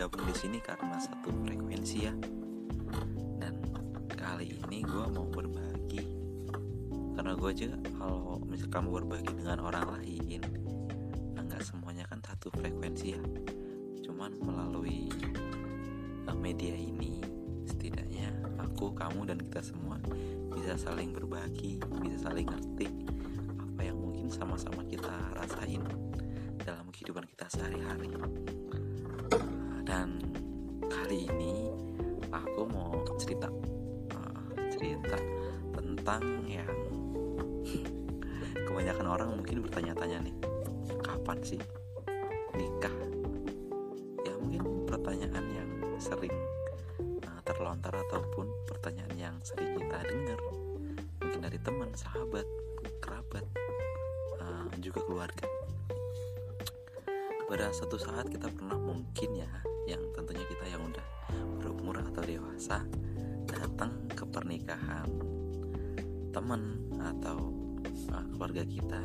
bergabung di sini karena satu frekuensi ya. Dan kali ini gue mau berbagi karena gue juga kalau misal kamu berbagi dengan orang lain, nggak semuanya kan satu frekuensi ya. Cuman melalui uh, media ini, setidaknya aku, kamu dan kita semua bisa saling berbagi, bisa saling ngerti apa yang mungkin sama-sama kita rasain dalam kehidupan kita sehari-hari. Tentang yang kebanyakan orang mungkin bertanya-tanya nih, kapan sih nikah? Ya mungkin pertanyaan yang sering uh, terlontar ataupun pertanyaan yang sering kita dengar mungkin dari teman, sahabat, kerabat, uh, juga keluarga. Pada satu saat kita pernah mungkin ya yang tentunya kita yang udah berumur atau dewasa datang ke pernikahan teman atau uh, keluarga kita.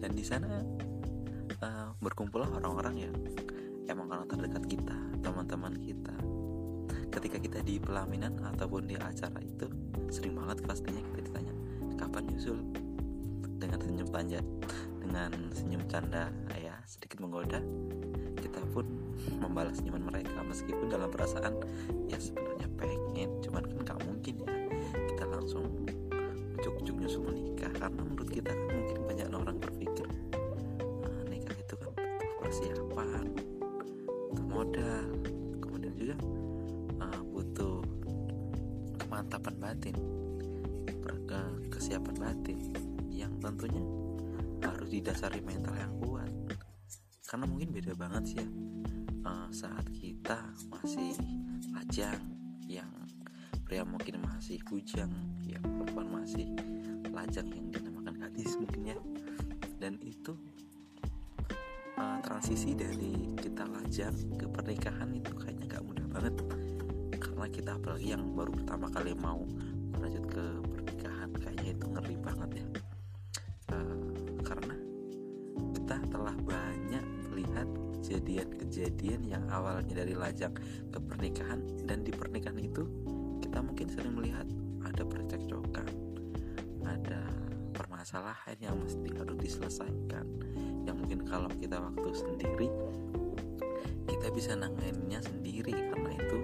Dan di sana uh, berkumpullah orang-orang yang emang orang terdekat kita teman-teman kita. Ketika kita di pelaminan ataupun di acara itu sering banget pastinya kita ditanya kapan nyusul? Dengan senyum tanya dengan senyum canda ya sedikit menggoda kita pun membalas senyuman mereka. Meskipun dalam perasaan ya sebenarnya pengen cuman kan gak kita mungkin banyak orang berpikir nah, nikah itu kan butuh persiapan butuh modal. Kemudian juga uh, butuh kemantapan batin kesiapan batin yang tentunya harus didasari mental yang kuat. Karena mungkin beda banget sih ya uh, saat kita masih lajang yang pria mungkin masih bujang yang perempuan masih lajang yang dinamakan gadis mungkin ya dan itu uh, transisi dari kita lajang ke pernikahan itu kayaknya gak mudah banget. Karena kita apalagi yang baru pertama kali mau lanjut ke pernikahan kayaknya itu ngeri banget ya. Kejadian-kejadian yang awalnya dari lajang ke pernikahan. Dan di pernikahan itu kita mungkin sering melihat ada percekcokan permasalahan yang mesti harus diselesaikan. Yang mungkin kalau kita waktu sendiri kita bisa nanganinnya sendiri. Karena itu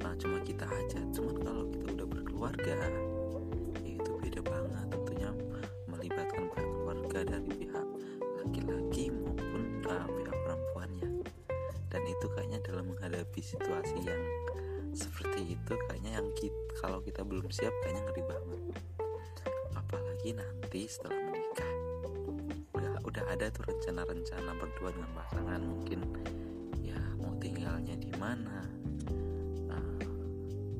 nah, cuma kita aja. Cuman kalau kita udah berkeluarga ya itu beda banget. Tentunya melibatkan keluarga dari pihak laki-laki maupun uh, pihak dan itu kayaknya dalam menghadapi situasi yang seperti itu kayaknya yang kita, kalau kita belum siap kayaknya ngeri banget. Apalagi nanti setelah menikah. Udah udah ada tuh rencana-rencana berdua dengan pasangan mungkin. Ya mau tinggalnya di mana? Nah,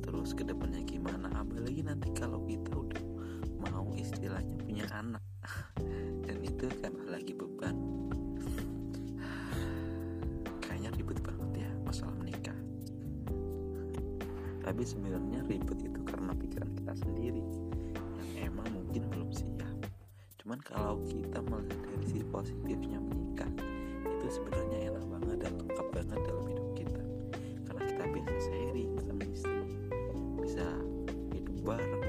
terus ke depannya gimana? Apalagi nanti kalau kita udah mau istilahnya punya anak. Dan itu kan lagi beban. Tapi sebenarnya ribet itu karena pikiran kita sendiri. Yang emang mungkin belum siap cuman kalau kita melihat dari sisi positifnya menikah itu sebenarnya enak banget dan lengkap banget dalam hidup kita. Karena kita bisa sharing sama istri bisa hidup bareng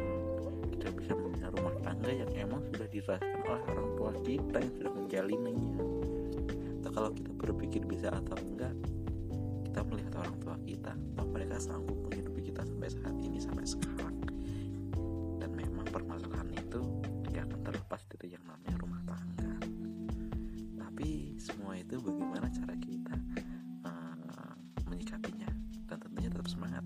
kita bisa punya rumah tangga yang emang sudah dirasakan oleh orang tua kita yang sudah menjalinnya. Atau kalau kita berpikir bisa atau enggak kita melihat orang tua kita atau mereka sanggup menghidupi kita sampai saat ini sampai sekarang. Dan memang permasalahan kita tentunya tetap semangat